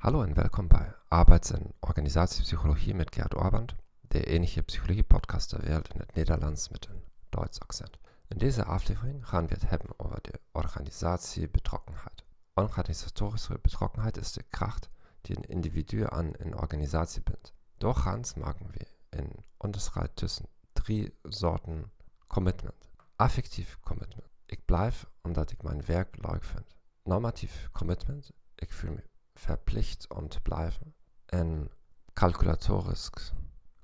Hallo en welkom bij Arbeids- en Organisatiepsychologie met Gerd Orband, de enige psychologie-podcast der Welt in het Nederlands met een Duits accent. In deze aflevering gaan we het hebben over de organisatiebetrokkenheid. Organisatorische betrokkenheid is de kracht die een individu aan een organisatie bindt. Doorgaans maken we een onderscheid tussen drie soorten commitment. Affectief commitment. Ik blijf omdat ik mijn werk leuk vind. Normatief commitment. Ik voel me verplicht om te blijven. En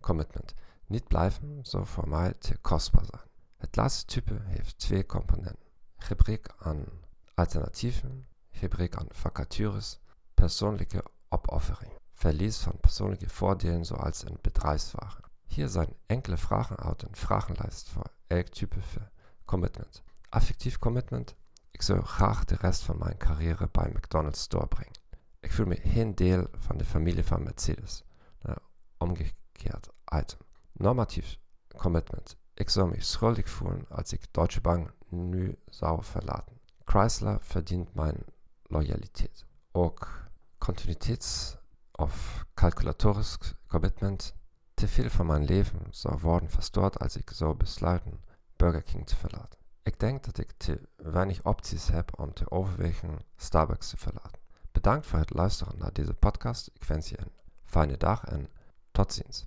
commitment. Niet blijven zou voor mij te kostbaar zijn. Het laatste type heeft twee componenten. Gebrek aan alternatieven, gebrek aan vacatures, persoonlijke opoffering. Verlies van persoonlijke voordelen zoals een bedrijfswagen. Hier zijn enkele vragen uit een vragenlijst voor elk type commitment. Affectief commitment. Ik zou graag de rest van mijn carrière bij McDonald's. Ik voel me geen deel van de familie van Mercedes. Nou, omgekeerd item. Normatief commitment. Ik zou me schuldig voelen als ik Deutsche Bank nu zou verlaten. Chrysler verdient mijn loyaliteit. Ook continuïteits- of calculatorisch commitment. Te veel van mijn leven zou worden verstoord als ik zou besluiten Burger King te verlaten. Ik denk dat ik te weinig opties heb om te overwegen Starbucks te verlaten. Bedankt voor het luisteren naar deze podcast. Ik wens je een fijne dag en tot ziens.